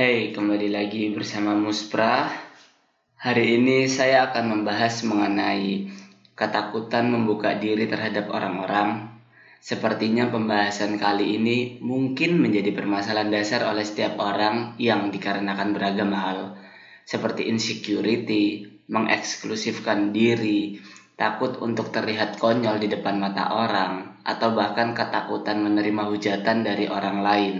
Hey, kembali lagi bersama Muspra. Hari ini saya akan membahas mengenai ketakutan membuka diri terhadap orang-orang. Sepertinya pembahasan kali ini mungkin menjadi permasalahan dasar oleh setiap orang yang dikarenakan beragam hal, seperti insecurity, mengeksklusifkan diri, takut untuk terlihat konyol di depan mata orang, atau bahkan ketakutan menerima hujatan dari orang lain.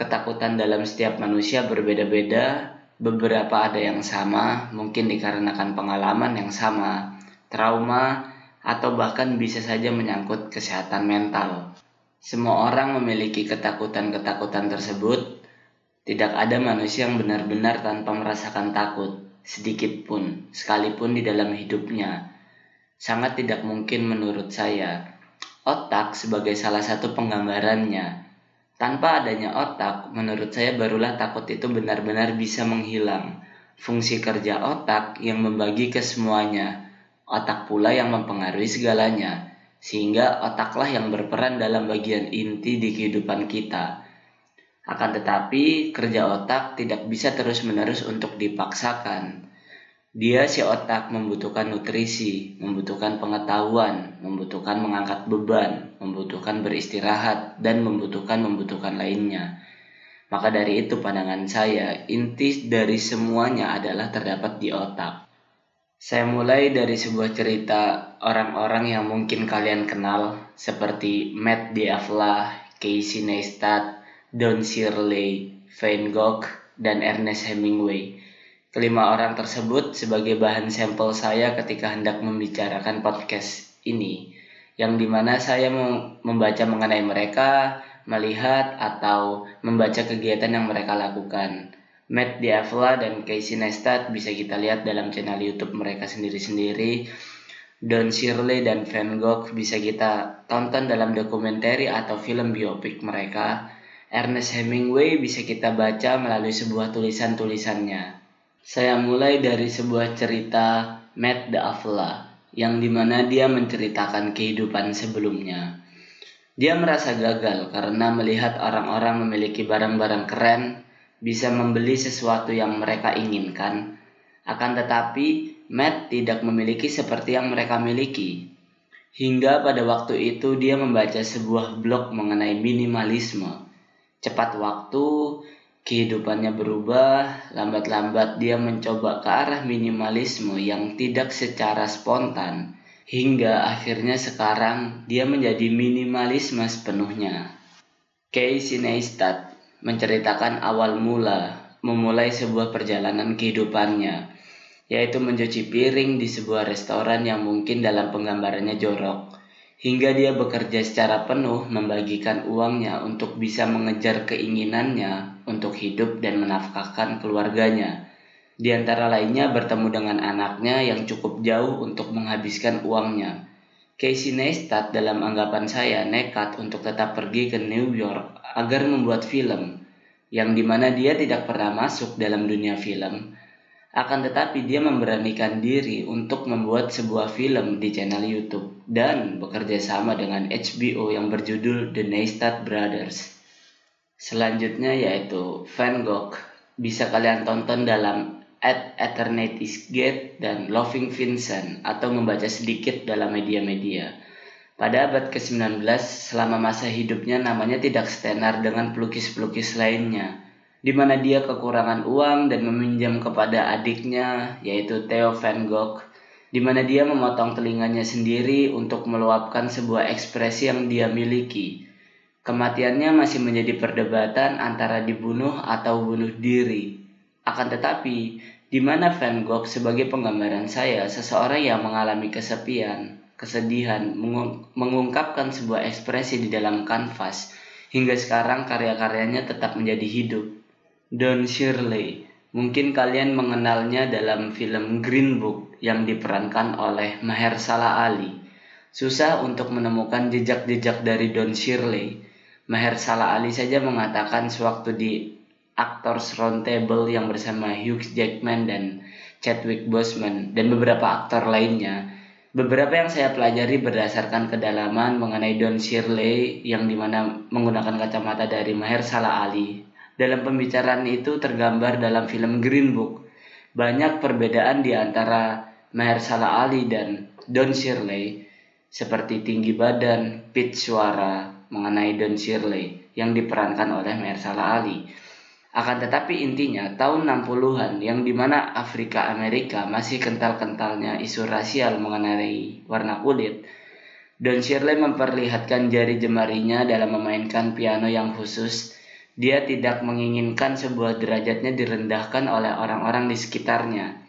Ketakutan dalam setiap manusia berbeda-beda, beberapa ada yang sama, mungkin dikarenakan pengalaman yang sama, trauma, atau bahkan bisa saja menyangkut kesehatan mental. Semua orang memiliki ketakutan-ketakutan tersebut. Tidak ada manusia yang benar-benar tanpa merasakan takut, sedikit pun, sekalipun di dalam hidupnya. Sangat tidak mungkin menurut saya. Otak sebagai salah satu penggambarannya tanpa adanya otak, menurut saya barulah takut itu benar-benar bisa menghilang. Fungsi kerja otak yang membagi ke semuanya. Otak pula yang mempengaruhi segalanya. Sehingga otaklah yang berperan dalam bagian inti di kehidupan kita. Akan tetapi, kerja otak tidak bisa terus-menerus untuk dipaksakan. Dia si otak membutuhkan nutrisi, membutuhkan pengetahuan, membutuhkan mengangkat beban, membutuhkan beristirahat, dan membutuhkan membutuhkan lainnya. Maka dari itu pandangan saya, inti dari semuanya adalah terdapat di otak. Saya mulai dari sebuah cerita orang-orang yang mungkin kalian kenal seperti Matt Diavla, Casey Neistat, Don Shirley, Van Gogh, dan Ernest Hemingway Kelima orang tersebut sebagai bahan sampel saya ketika hendak membicarakan podcast ini, yang di mana saya membaca mengenai mereka, melihat atau membaca kegiatan yang mereka lakukan. Matt Diavla dan Casey Neistat bisa kita lihat dalam channel YouTube mereka sendiri-sendiri. Don Shirley dan Van Gogh bisa kita tonton dalam dokumenter atau film biopik mereka. Ernest Hemingway bisa kita baca melalui sebuah tulisan-tulisannya. Saya mulai dari sebuah cerita Matt the Avla yang di mana dia menceritakan kehidupan sebelumnya. Dia merasa gagal karena melihat orang-orang memiliki barang-barang keren, bisa membeli sesuatu yang mereka inginkan. Akan tetapi, Matt tidak memiliki seperti yang mereka miliki. Hingga pada waktu itu dia membaca sebuah blog mengenai minimalisme. Cepat waktu, Kehidupannya berubah, lambat-lambat dia mencoba ke arah minimalisme yang tidak secara spontan, hingga akhirnya sekarang dia menjadi minimalisme sepenuhnya. Casey Neistat menceritakan awal mula memulai sebuah perjalanan kehidupannya, yaitu mencuci piring di sebuah restoran yang mungkin dalam penggambarannya jorok, hingga dia bekerja secara penuh membagikan uangnya untuk bisa mengejar keinginannya untuk hidup dan menafkahkan keluarganya. Di antara lainnya bertemu dengan anaknya yang cukup jauh untuk menghabiskan uangnya. Casey Neistat dalam anggapan saya nekat untuk tetap pergi ke New York agar membuat film, yang di mana dia tidak pernah masuk dalam dunia film, akan tetapi dia memberanikan diri untuk membuat sebuah film di channel YouTube dan bekerja sama dengan HBO yang berjudul The Neistat Brothers. Selanjutnya yaitu Van Gogh bisa kalian tonton dalam At Eternity's Gate dan Loving Vincent atau membaca sedikit dalam media-media. Pada abad ke-19, selama masa hidupnya namanya tidak setenar dengan pelukis-pelukis lainnya di mana dia kekurangan uang dan meminjam kepada adiknya yaitu Theo Van Gogh di mana dia memotong telinganya sendiri untuk meluapkan sebuah ekspresi yang dia miliki. Kematiannya masih menjadi perdebatan antara dibunuh atau bunuh diri. Akan tetapi, di mana Van Gogh sebagai penggambaran saya seseorang yang mengalami kesepian, kesedihan, mengungkapkan sebuah ekspresi di dalam kanvas, hingga sekarang karya-karyanya tetap menjadi hidup. Don Shirley. Mungkin kalian mengenalnya dalam film Green Book yang diperankan oleh Mahershala Ali. Susah untuk menemukan jejak-jejak dari Don Shirley. Mahershala Ali saja mengatakan sewaktu di Actors Roundtable yang bersama Hugh Jackman dan Chadwick Boseman dan beberapa aktor lainnya. Beberapa yang saya pelajari berdasarkan kedalaman mengenai Don Shirley yang di mana menggunakan kacamata dari Mahershala Ali dalam pembicaraan itu tergambar dalam film Green Book. Banyak perbedaan di antara Mahershala Ali dan Don Shirley, seperti tinggi badan, pitch suara mengenai Don Shirley yang diperankan oleh Mahershala Ali. Akan tetapi intinya tahun 60-an yang di mana Afrika Amerika masih kental-kentalnya isu rasial mengenai warna kulit, Don Shirley memperlihatkan jari jemarinya dalam memainkan piano yang khusus dia tidak menginginkan sebuah derajatnya direndahkan oleh orang-orang di sekitarnya.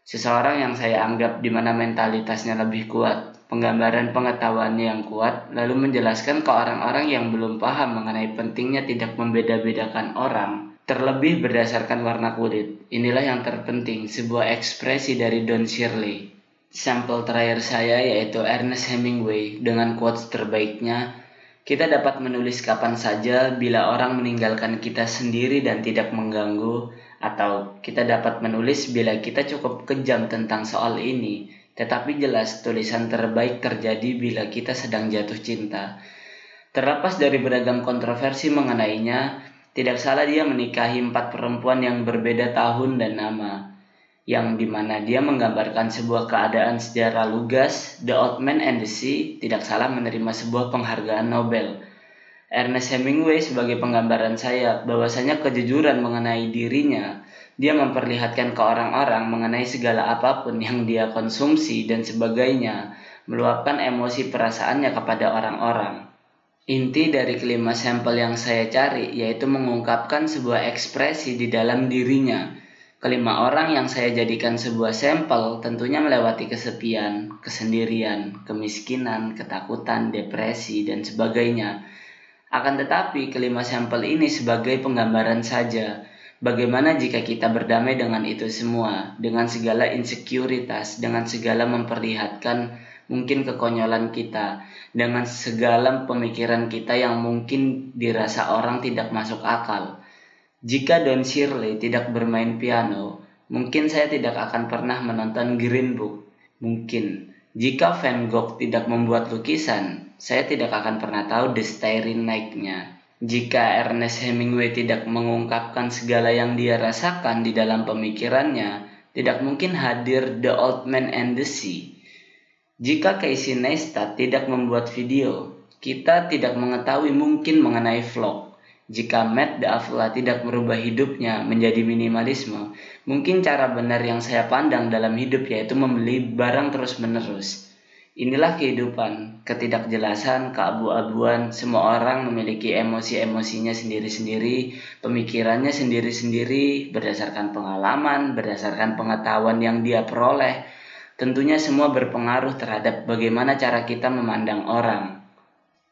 Seseorang yang saya anggap di mana mentalitasnya lebih kuat, penggambaran pengetahuannya yang kuat, lalu menjelaskan ke orang-orang yang belum paham mengenai pentingnya tidak membeda-bedakan orang, terlebih berdasarkan warna kulit. Inilah yang terpenting, sebuah ekspresi dari Don Shirley. Sampel terakhir saya yaitu Ernest Hemingway dengan quotes terbaiknya kita dapat menulis kapan saja bila orang meninggalkan kita sendiri dan tidak mengganggu, atau kita dapat menulis bila kita cukup kejam tentang soal ini, tetapi jelas tulisan terbaik terjadi bila kita sedang jatuh cinta. Terlepas dari beragam kontroversi mengenainya, tidak salah dia menikahi empat perempuan yang berbeda tahun dan nama yang di mana dia menggambarkan sebuah keadaan sejarah lugas, The Old Man and the Sea tidak salah menerima sebuah penghargaan Nobel. Ernest Hemingway sebagai penggambaran saya bahwasanya kejujuran mengenai dirinya, dia memperlihatkan ke orang-orang mengenai segala apa pun yang dia konsumsi dan sebagainya, meluapkan emosi perasaannya kepada orang-orang. Inti dari kelima sampel yang saya cari yaitu mengungkapkan sebuah ekspresi di dalam dirinya, Kelima orang yang saya jadikan sebuah sampel tentunya melewati kesepian, kesendirian, kemiskinan, ketakutan, depresi, dan sebagainya. Akan tetapi, kelima sampel ini sebagai penggambaran saja. Bagaimana jika kita berdamai dengan itu semua, dengan segala insekuritas, dengan segala memperlihatkan mungkin kekonyolan kita, dengan segala pemikiran kita yang mungkin dirasa orang tidak masuk akal jika Don Shirley tidak bermain piano, mungkin saya tidak akan pernah menonton Green Book. Mungkin. Jika Van Gogh tidak membuat lukisan, saya tidak akan pernah tahu The Starry Night-nya. Jika Ernest Hemingway tidak mengungkapkan segala yang dia rasakan di dalam pemikirannya, tidak mungkin hadir The Old Man and the Sea. Jika Casey Neistat tidak membuat video, kita tidak mengetahui mungkin mengenai vlog. Jika Matt D'Avella tidak merubah hidupnya menjadi minimalisme, mungkin cara benar yang saya pandang dalam hidup yaitu membeli barang terus-menerus. Inilah kehidupan, ketidakjelasan, keabu-abuan, semua orang memiliki emosi-emosinya sendiri-sendiri, pemikirannya sendiri-sendiri, berdasarkan pengalaman, berdasarkan pengetahuan yang dia peroleh. Tentunya semua berpengaruh terhadap bagaimana cara kita memandang orang.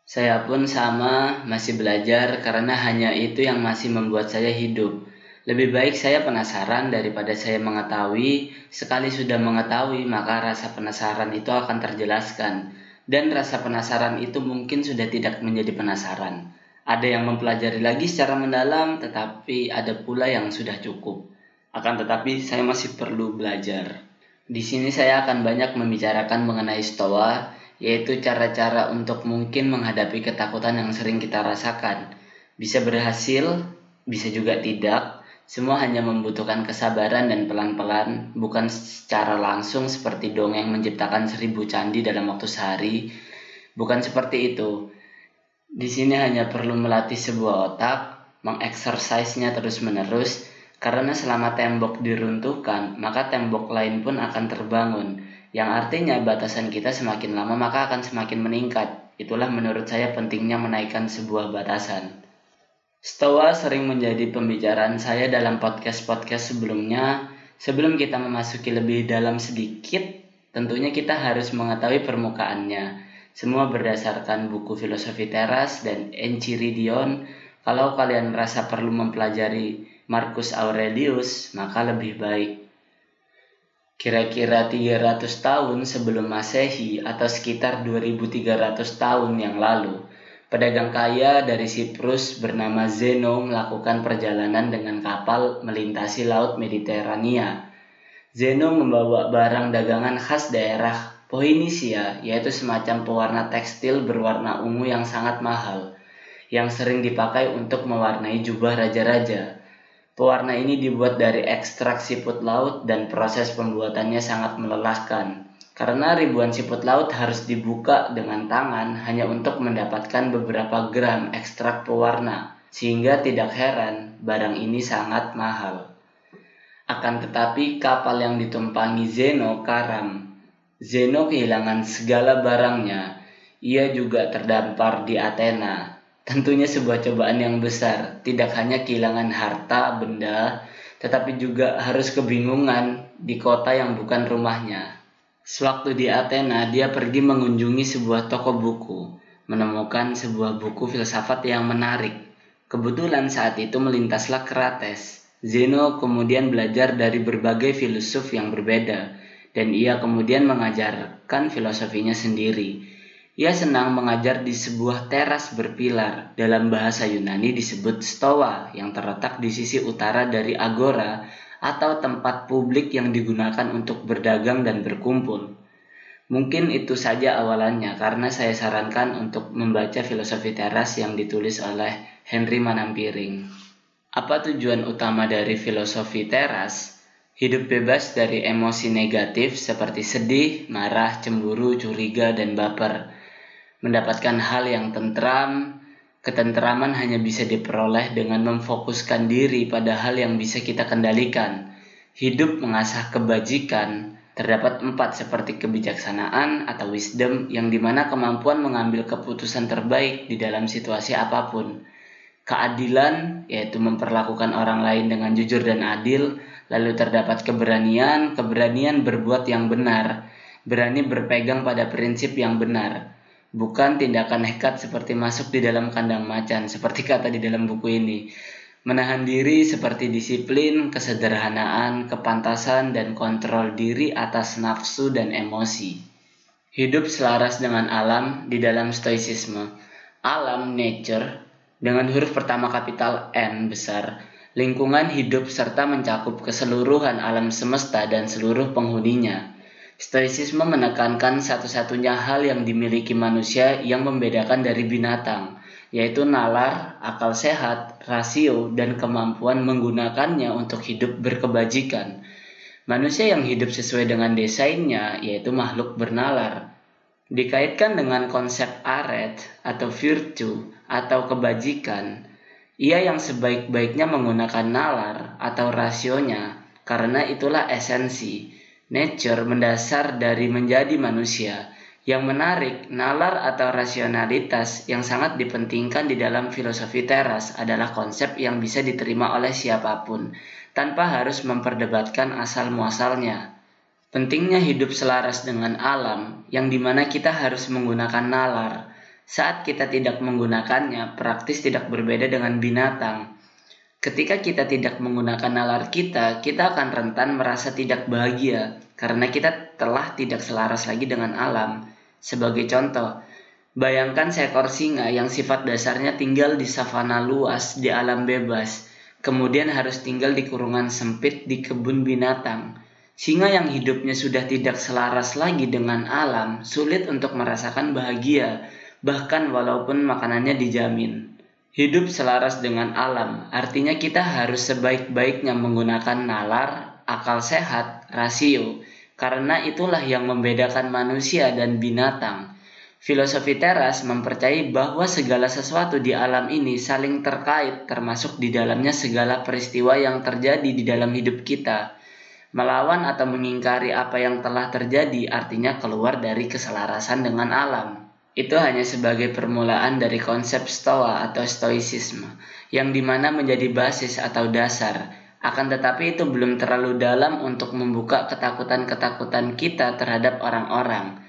Saya pun sama masih belajar karena hanya itu yang masih membuat saya hidup. Lebih baik saya penasaran daripada saya mengetahui. Sekali sudah mengetahui, maka rasa penasaran itu akan terjelaskan. Dan rasa penasaran itu mungkin sudah tidak menjadi penasaran. Ada yang mempelajari lagi secara mendalam, tetapi ada pula yang sudah cukup. Akan tetapi saya masih perlu belajar. Di sini saya akan banyak membicarakan mengenai stoa, yaitu cara-cara untuk mungkin menghadapi ketakutan yang sering kita rasakan. Bisa berhasil, bisa juga tidak. Semua hanya membutuhkan kesabaran dan pelan-pelan, bukan secara langsung seperti dongeng menciptakan seribu candi dalam waktu sehari. Bukan seperti itu. Di sini hanya perlu melatih sebuah otak, mengeksersisnya terus-menerus, karena selama tembok diruntuhkan, maka tembok lain pun akan terbangun yang artinya batasan kita semakin lama maka akan semakin meningkat. Itulah menurut saya pentingnya menaikkan sebuah batasan. Stoa sering menjadi pembicaraan saya dalam podcast-podcast sebelumnya. Sebelum kita memasuki lebih dalam sedikit, tentunya kita harus mengetahui permukaannya. Semua berdasarkan buku filosofi teras dan Enchiridion. Kalau kalian merasa perlu mempelajari Marcus Aurelius, maka lebih baik Kira-kira 300 tahun sebelum Masehi atau sekitar 2300 tahun yang lalu, pedagang kaya dari Siprus bernama Zeno melakukan perjalanan dengan kapal melintasi Laut Mediterania. Zeno membawa barang dagangan khas daerah Poinisia, yaitu semacam pewarna tekstil berwarna ungu yang sangat mahal. yang sering dipakai untuk mewarnai jubah raja-raja. Pewarna ini dibuat dari ekstrak siput laut dan proses pembuatannya sangat melelahkan. Karena ribuan siput laut harus dibuka dengan tangan hanya untuk mendapatkan beberapa gram ekstrak pewarna, sehingga tidak heran barang ini sangat mahal. Akan tetapi kapal yang ditumpangi Zeno karam. Zeno kehilangan segala barangnya. Ia juga terdampar di Athena, Tentunya sebuah cobaan yang besar, tidak hanya kehilangan harta, benda, tetapi juga harus kebingungan di kota yang bukan rumahnya. Sewaktu di Athena, dia pergi mengunjungi sebuah toko buku, menemukan sebuah buku filsafat yang menarik. Kebetulan saat itu melintaslah Krates. Zeno kemudian belajar dari berbagai filosof yang berbeda, dan ia kemudian mengajarkan filosofinya sendiri. Ia senang mengajar di sebuah teras berpilar. Dalam bahasa Yunani disebut stoa yang terletak di sisi utara dari agora atau tempat publik yang digunakan untuk berdagang dan berkumpul. Mungkin itu saja awalannya karena saya sarankan untuk membaca filosofi teras yang ditulis oleh Henry Manampiring. Apa tujuan utama dari filosofi teras? Hidup bebas dari emosi negatif seperti sedih, marah, cemburu, curiga, dan baper mendapatkan hal yang tentram, ketentraman hanya bisa diperoleh dengan memfokuskan diri pada hal yang bisa kita kendalikan. Hidup mengasah kebajikan, terdapat empat seperti kebijaksanaan atau wisdom yang di mana kemampuan mengambil keputusan terbaik di dalam situasi apa pun. Keadilan, yaitu memperlakukan orang lain dengan jujur dan adil, lalu terdapat keberanian, keberanian berbuat yang benar, berani berpegang pada prinsip yang benar, bukan tindakan nekat seperti masuk di dalam kandang macan, seperti kata di dalam buku ini. Menahan diri seperti disiplin, kesederhanaan, kepantasan, dan kontrol diri atas nafsu dan emosi. Hidup selaras dengan alam di dalam stoicisme. Alam, nature, dengan huruf pertama kapital N besar, lingkungan hidup serta mencakup keseluruhan alam semesta dan seluruh penghuninya Stoicisme menekankan satu-satunya hal yang dimiliki manusia yang membedakan dari binatang, yaitu nalar, akal sehat, rasio, dan kemampuan menggunakannya untuk hidup berkebajikan. Manusia yang hidup sesuai dengan desainnya, yaitu makhluk bernalar. Dikaitkan dengan konsep aret atau virtue atau kebajikan, ia yang sebaik-baiknya menggunakan nalar atau rasionya, karena itulah esensi nature mendasar dari menjadi manusia. Yang menarik, nalar atau rasionalitas yang sangat dipentingkan di dalam filosofi teras adalah konsep yang bisa diterima oleh siapa pun, tanpa harus memperdebatkan asal-muasalnya. Pentingnya hidup selaras dengan alam, yang di mana kita harus menggunakan nalar. Saat kita tidak menggunakannya, praktis tidak berbeda dengan binatang. Ketika kita tidak menggunakan nalar kita, kita akan rentan merasa tidak bahagia karena kita telah tidak selaras lagi dengan alam. Sebagai contoh, bayangkan seekor singa yang sifat dasarnya tinggal di savana luas di alam bebas, kemudian harus tinggal di kurungan sempit di kebun binatang. Singa yang hidupnya sudah tidak selaras lagi dengan alam, sulit untuk merasakan bahagia, bahkan walaupun makanannya dijamin. Hidup selaras dengan alam, artinya kita harus sebaik-baiknya menggunakan nalar, akal sehat, rasio, karena itulah yang membedakan manusia dan binatang. Filosofi teras mempercayai bahwa segala sesuatu di alam ini saling terkait, termasuk di dalamnya segala peristiwa yang terjadi di dalam hidup kita. Melawan atau mengingkari apa yang telah terjadi artinya keluar dari keselarasan dengan alam. Itu hanya sebagai permulaan dari konsep stoa atau stoicisme, yang di mana menjadi basis atau dasar. Akan tetapi itu belum terlalu dalam untuk membuka ketakutan-ketakutan kita terhadap orang-orang.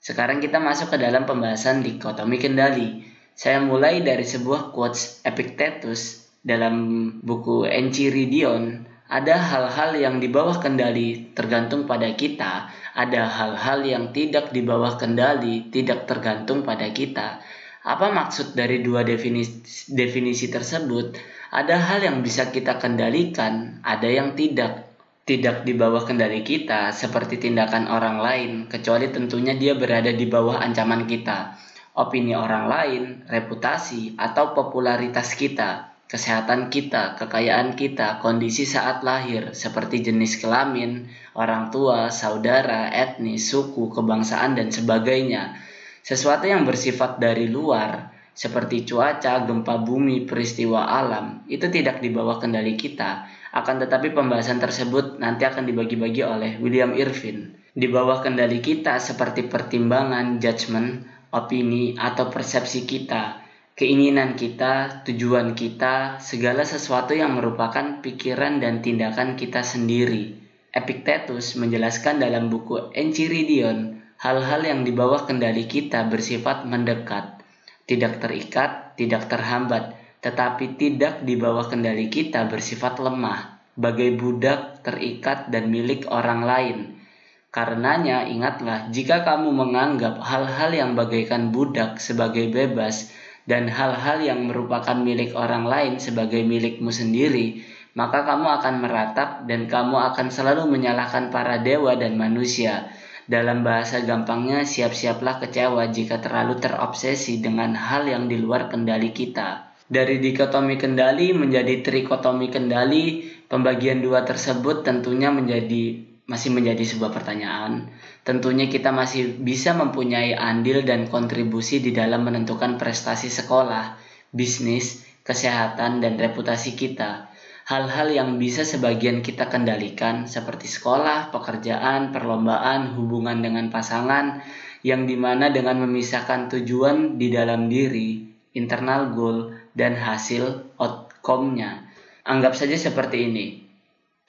Sekarang kita masuk ke dalam pembahasan dikotomi kendali. Saya mulai dari sebuah quotes Epictetus dalam buku Enchiridion. Ada hal-hal yang di bawah kendali tergantung pada kita, ada hal-hal yang tidak di bawah kendali, tidak tergantung pada kita. Apa maksud dari dua definisi, definisi tersebut? Ada hal yang bisa kita kendalikan, ada yang tidak. Tidak di bawah kendali kita, seperti tindakan orang lain, kecuali tentunya dia berada di bawah ancaman kita. opini orang lain, reputasi, atau popularitas kita, kesehatan kita, kekayaan kita, kondisi saat lahir, seperti jenis kelamin, orang tua, saudara, etnis, suku, kebangsaan, dan sebagainya. Sesuatu yang bersifat dari luar, seperti cuaca, gempa bumi, peristiwa alam, itu tidak di bawah kendali kita. Akan tetapi pembahasan tersebut nanti akan dibagi-bagi oleh William Irvin. Di bawah kendali kita seperti pertimbangan, judgement, opini, atau persepsi kita, keinginan kita, tujuan kita, segala sesuatu yang merupakan pikiran dan tindakan kita sendiri. Epictetus menjelaskan dalam buku Enchiridion, hal-hal yang di bawah kendali kita bersifat mendekat, tidak terikat, tidak terhambat, tetapi tidak di bawah kendali kita bersifat lemah, bagai budak terikat dan milik orang lain. Karenanya, ingatlah, jika kamu menganggap hal-hal yang bagaikan budak sebagai bebas, dan hal-hal yang merupakan milik orang lain sebagai milikmu sendiri, maka kamu akan meratap dan kamu akan selalu menyalahkan para dewa dan manusia. Dalam bahasa gampangnya, siap-siaplah kecewa jika terlalu terobsesi dengan hal yang di luar kendali kita. Dari dikotomi kendali menjadi trikotomi kendali, pembagian dua tersebut tentunya menjadi masih menjadi sebuah pertanyaan. Tentunya kita masih bisa mempunyai andil dan kontribusi di dalam menentukan prestasi sekolah, bisnis, kesehatan, dan reputasi kita. Hal-hal yang bisa sebagian kita kendalikan seperti sekolah, pekerjaan, perlombaan, hubungan dengan pasangan, yang di mana dengan memisahkan tujuan di dalam diri, internal goal, dan hasil outcome-nya. Anggap saja seperti ini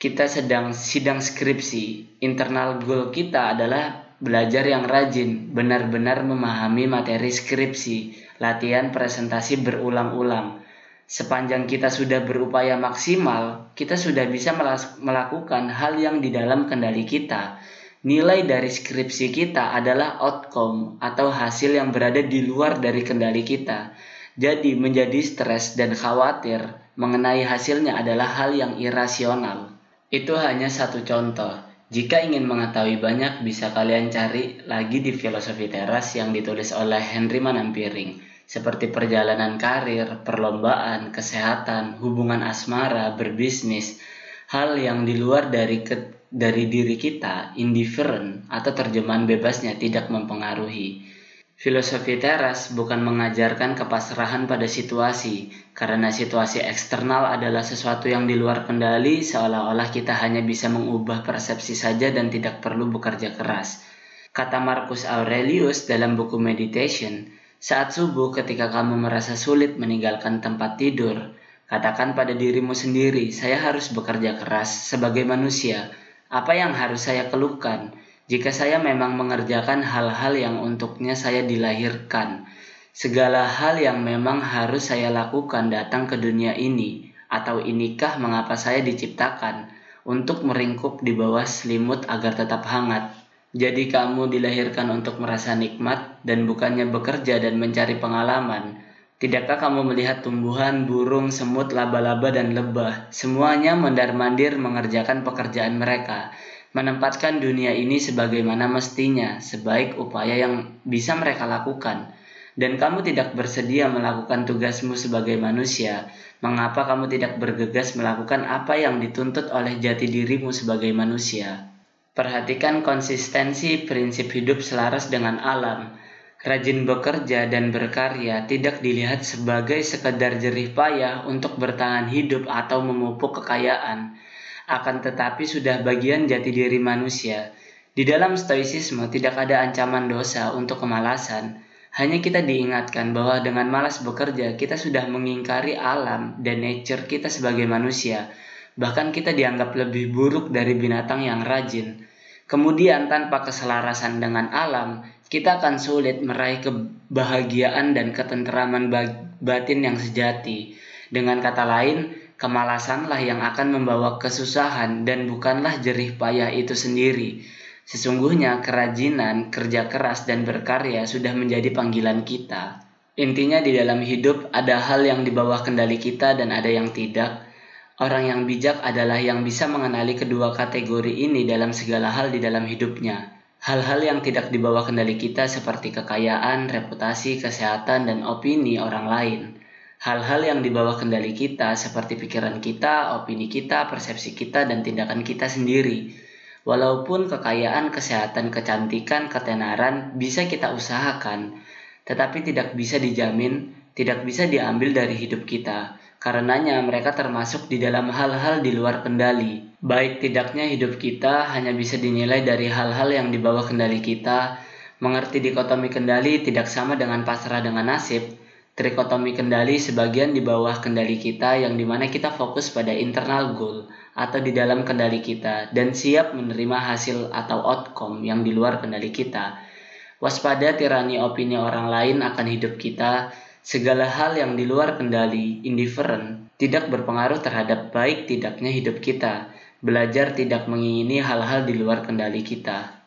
kita sedang sidang skripsi, internal goal kita adalah belajar yang rajin, benar-benar memahami materi skripsi, latihan presentasi berulang-ulang. Sepanjang kita sudah berupaya maksimal, kita sudah bisa melakukan hal yang di dalam kendali kita. Nilai dari skripsi kita adalah outcome atau hasil yang berada di luar dari kendali kita. Jadi, menjadi stres dan khawatir mengenai hasilnya adalah hal yang irasional. Itu hanya satu contoh. Jika ingin mengetahui banyak, bisa kalian cari lagi di Filosofi Teras yang ditulis oleh Henry Manampiring, seperti perjalanan karir, perlombaan, kesehatan, hubungan asmara, berbisnis, hal yang di luar dari ke, dari diri kita, indifferent atau terjemahan bebasnya tidak mempengaruhi. Filosofi teras bukan mengajarkan kepasrahan pada situasi, karena situasi eksternal adalah sesuatu yang di luar kendali, seolah-olah kita hanya bisa mengubah persepsi saja dan tidak perlu bekerja keras. Kata Marcus Aurelius dalam buku Meditation, saat subuh ketika kamu merasa sulit meninggalkan tempat tidur, katakan pada dirimu sendiri, saya harus bekerja keras sebagai manusia. Apa yang harus saya keluhkan? Jika saya memang mengerjakan hal-hal yang untuknya saya dilahirkan, segala hal yang memang harus saya lakukan datang ke dunia ini, atau inikah mengapa saya diciptakan untuk meringkuk di bawah selimut agar tetap hangat. Jadi kamu dilahirkan untuk merasa nikmat dan bukannya bekerja dan mencari pengalaman. Tidakkah kamu melihat tumbuhan, burung, semut, laba-laba, dan lebah? Semuanya mondar-mandir mengerjakan pekerjaan mereka menempatkan dunia ini sebagaimana mestinya, sebaik upaya yang bisa mereka lakukan. Dan kamu tidak bersedia melakukan tugasmu sebagai manusia, mengapa kamu tidak bergegas melakukan apa yang dituntut oleh jati dirimu sebagai manusia? Perhatikan konsistensi prinsip hidup selaras dengan alam. Rajin bekerja dan berkarya tidak dilihat sebagai sekedar jerih payah untuk bertahan hidup atau memupuk kekayaan, akan tetapi sudah bagian jati diri manusia. Di dalam stoicisme tidak ada ancaman dosa untuk kemalasan, hanya kita diingatkan bahwa dengan malas bekerja kita sudah mengingkari alam dan nature kita sebagai manusia. Bahkan kita dianggap lebih buruk dari binatang yang rajin. Kemudian tanpa keselarasan dengan alam, kita akan sulit meraih kebahagiaan dan ketenteraman batin yang sejati. Dengan kata lain, Kemalasanlah yang akan membawa kesusahan dan bukanlah jerih payah itu sendiri. Sesungguhnya kerajinan, kerja keras, dan berkarya sudah menjadi panggilan kita. Intinya di dalam hidup ada hal yang di bawah kendali kita dan ada yang tidak. Orang yang bijak adalah yang bisa mengenali kedua kategori ini dalam segala hal di dalam hidupnya. Hal-hal yang tidak dibawa kendali kita seperti kekayaan, reputasi, kesehatan, dan opini orang lain. Hal-hal yang dibawa kendali kita seperti pikiran kita, opini kita, persepsi kita, dan tindakan kita sendiri. Walaupun kekayaan, kesehatan, kecantikan, ketenaran bisa kita usahakan, tetapi tidak bisa dijamin, tidak bisa diambil dari hidup kita. Karenanya mereka termasuk di dalam hal-hal di luar kendali. Baik tidaknya hidup kita hanya bisa dinilai dari hal-hal yang di bawah kendali kita. Mengerti dikotomi kendali tidak sama dengan pasrah dengan nasib. Trikotomi kendali sebagian di bawah kendali kita yang di mana kita fokus pada internal goal atau di dalam kendali kita dan siap menerima hasil atau outcome yang di luar kendali kita. Waspada tirani opini orang lain akan hidup kita, segala hal yang di luar kendali, indifferent, tidak berpengaruh terhadap baik tidaknya hidup kita belajar tidak mengingini hal-hal di luar kendali kita.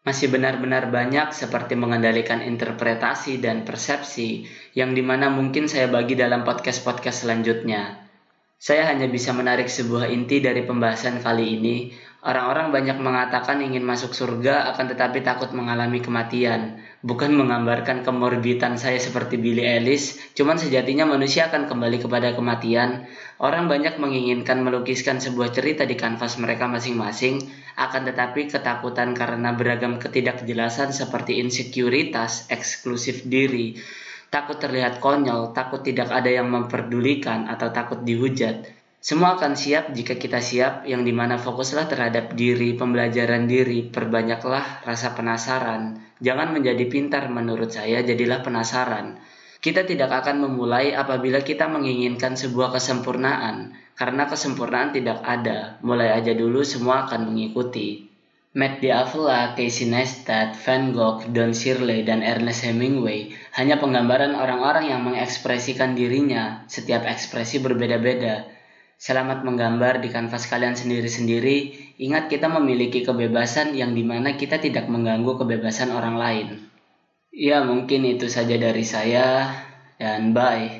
Masih benar-benar banyak seperti mengendalikan interpretasi dan persepsi yang di mana mungkin saya bagi dalam podcast-podcast selanjutnya. Saya hanya bisa menarik sebuah inti dari pembahasan kali ini. Orang-orang banyak mengatakan ingin masuk surga akan tetapi takut mengalami kematian bukan menggambarkan kemorbitan saya seperti Billy Ellis, cuman sejatinya manusia akan kembali kepada kematian. Orang banyak menginginkan melukiskan sebuah cerita di kanvas mereka masing-masing, akan tetapi ketakutan karena beragam ketidakjelasan seperti insekuritas, eksklusif diri, takut terlihat konyol, takut tidak ada yang memperdulikan, atau takut dihujat semua akan siap jika kita siap, yang di mana fokuslah terhadap diri, pembelajaran diri, perbanyaklah rasa penasaran. Jangan menjadi pintar menurut saya, jadilah penasaran. Kita tidak akan memulai apabila kita menginginkan sebuah kesempurnaan, karena kesempurnaan tidak ada. Mulai aja dulu semua akan mengikuti. Matt D'Avella, Casey Neistat, Van Gogh, Don Shirley, dan Ernest Hemingway hanya penggambaran orang-orang yang mengekspresikan dirinya. Setiap ekspresi berbeda-beda Selamat menggambar di kanvas kalian sendiri-sendiri. Ingat kita memiliki kebebasan yang di mana kita tidak mengganggu kebebasan orang lain. Ya mungkin itu saja dari saya dan bye.